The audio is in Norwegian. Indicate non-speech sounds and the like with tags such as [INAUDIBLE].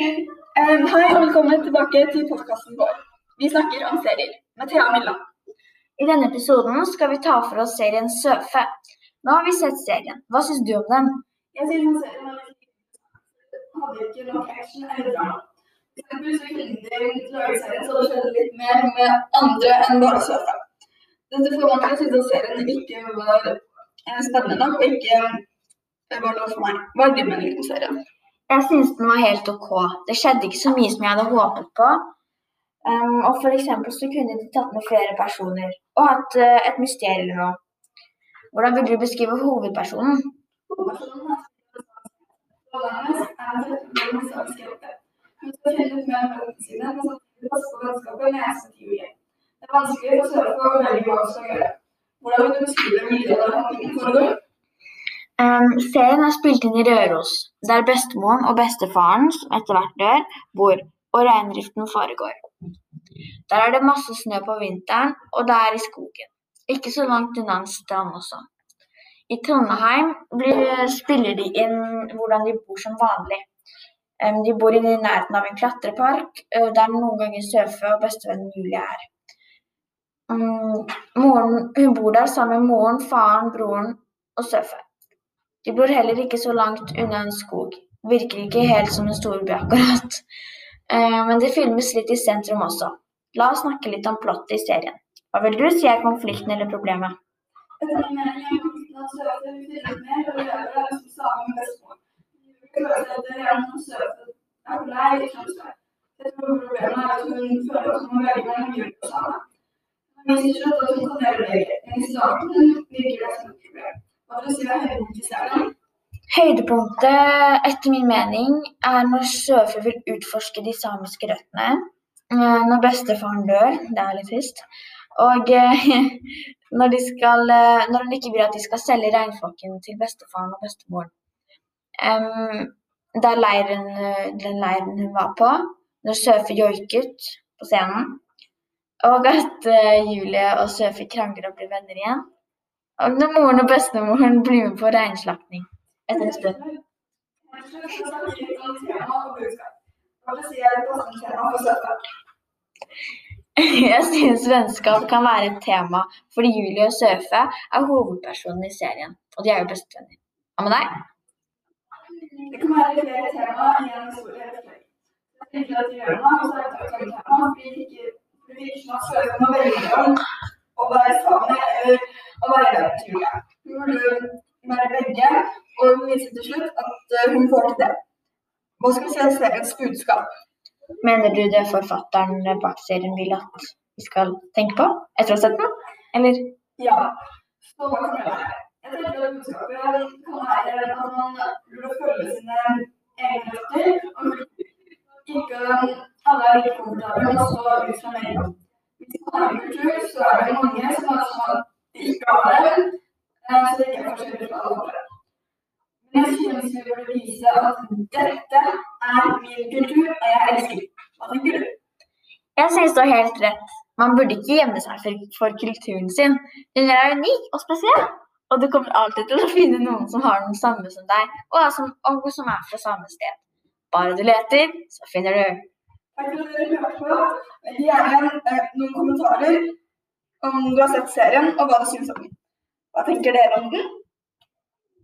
Um, hei og velkommen tilbake til podkasten vår. Vi snakker om serier med Thea Milla. I denne episoden skal vi ta for oss serien Søfe. Nå har vi sett serien. Hva syns du om den? Jeg synes serien var litt hadde ikke nok action eller drama. For eksempel så kunne de lage serien så det skjedde litt mer med andre enn bare Søfe. Dette får man til å synes at serien ikke var eh, spennende nok og ikke eh, var noe for meg. Hva er din mening om serien? Jeg syns den var helt OK. Det skjedde ikke så mye som jeg hadde håpet på. Um, og eksempel så kunne de tatt med flere personer og hatt uh, et mysterium eller noe. Hvordan vil du beskrive hovedpersonen? Hovedpersonen på Det er vanskelig å sørge å velge hva hun skal. Hvordan vil du beskrive foregår? Um, serien er spilt inn i Røros, der bestemoren og bestefaren, som etter hvert dør, bor, og reindriften foregår. Der er det masse snø på vinteren, og det er i skogen. Ikke så langt unna en strand også. I Trondheim blir, spiller de inn hvordan de bor som vanlig. Um, de bor i nærheten av en klatrepark, der noen ganger Søfe og bestevennen Julie er. Um, moren, hun bor der sammen med moren, faren, broren og Søfe. De bor heller ikke så langt unna en skog. Virker ikke helt som en storby akkurat. Eh, men det filmes litt i sentrum også. La oss snakke litt om plottet i serien. Hva vil du si er konflikten eller problemet? Høydepunktet etter min mening, er når Søfe vil utforske de samiske røttene. Eh, Når bestefaren dør, det er litt trist. Og eh, [LAUGHS] når, de skal, eh, når hun ikke vil at de skal selge regnflokken til bestefaren og bestemoren. Um, det er leiren, den leiren hun var på, når Søfe joiket på scenen. Og at Julie og Søfe krangler og blir venner igjen. Når moren og bestemoren blir med på reinslakting etter en stund. Jeg synes vennskap kan være et tema, fordi Julie og Søfe er hovedpersonen i serien, og de er jo bestevenner. Hva med deg? Det kan være flere temaer i en stor eller om være der til Julie. Hun burde begge, og hun viser til slutt at hun får til det. Hva skal vi si er seriens budskap? Mener du det forfatteren bak serien vil at vi skal tenke på etter å ha sett den? Eller? Ja, så hva kan det være? Jeg tenker at budskapet kan være at man burde følge sine egne røtter. Ikke alle er like komfortable, men også ut fra meg. Hvis man har kultur, så er det mange som har sånn jeg synes vi er du? Har helt rett. Man burde ikke gjemme seg for, kulturen sin. Den er unik og spesiell. Og du kommer alltid til å finne noen som har den samme som deg, og som, og som er fra samme sted. Bare du leter, så finner du. Takk for at dere hørte på. Gjerne eh, noen kommentarer om du har sett serien, og hva du syns om den. Hva tenker dere om den?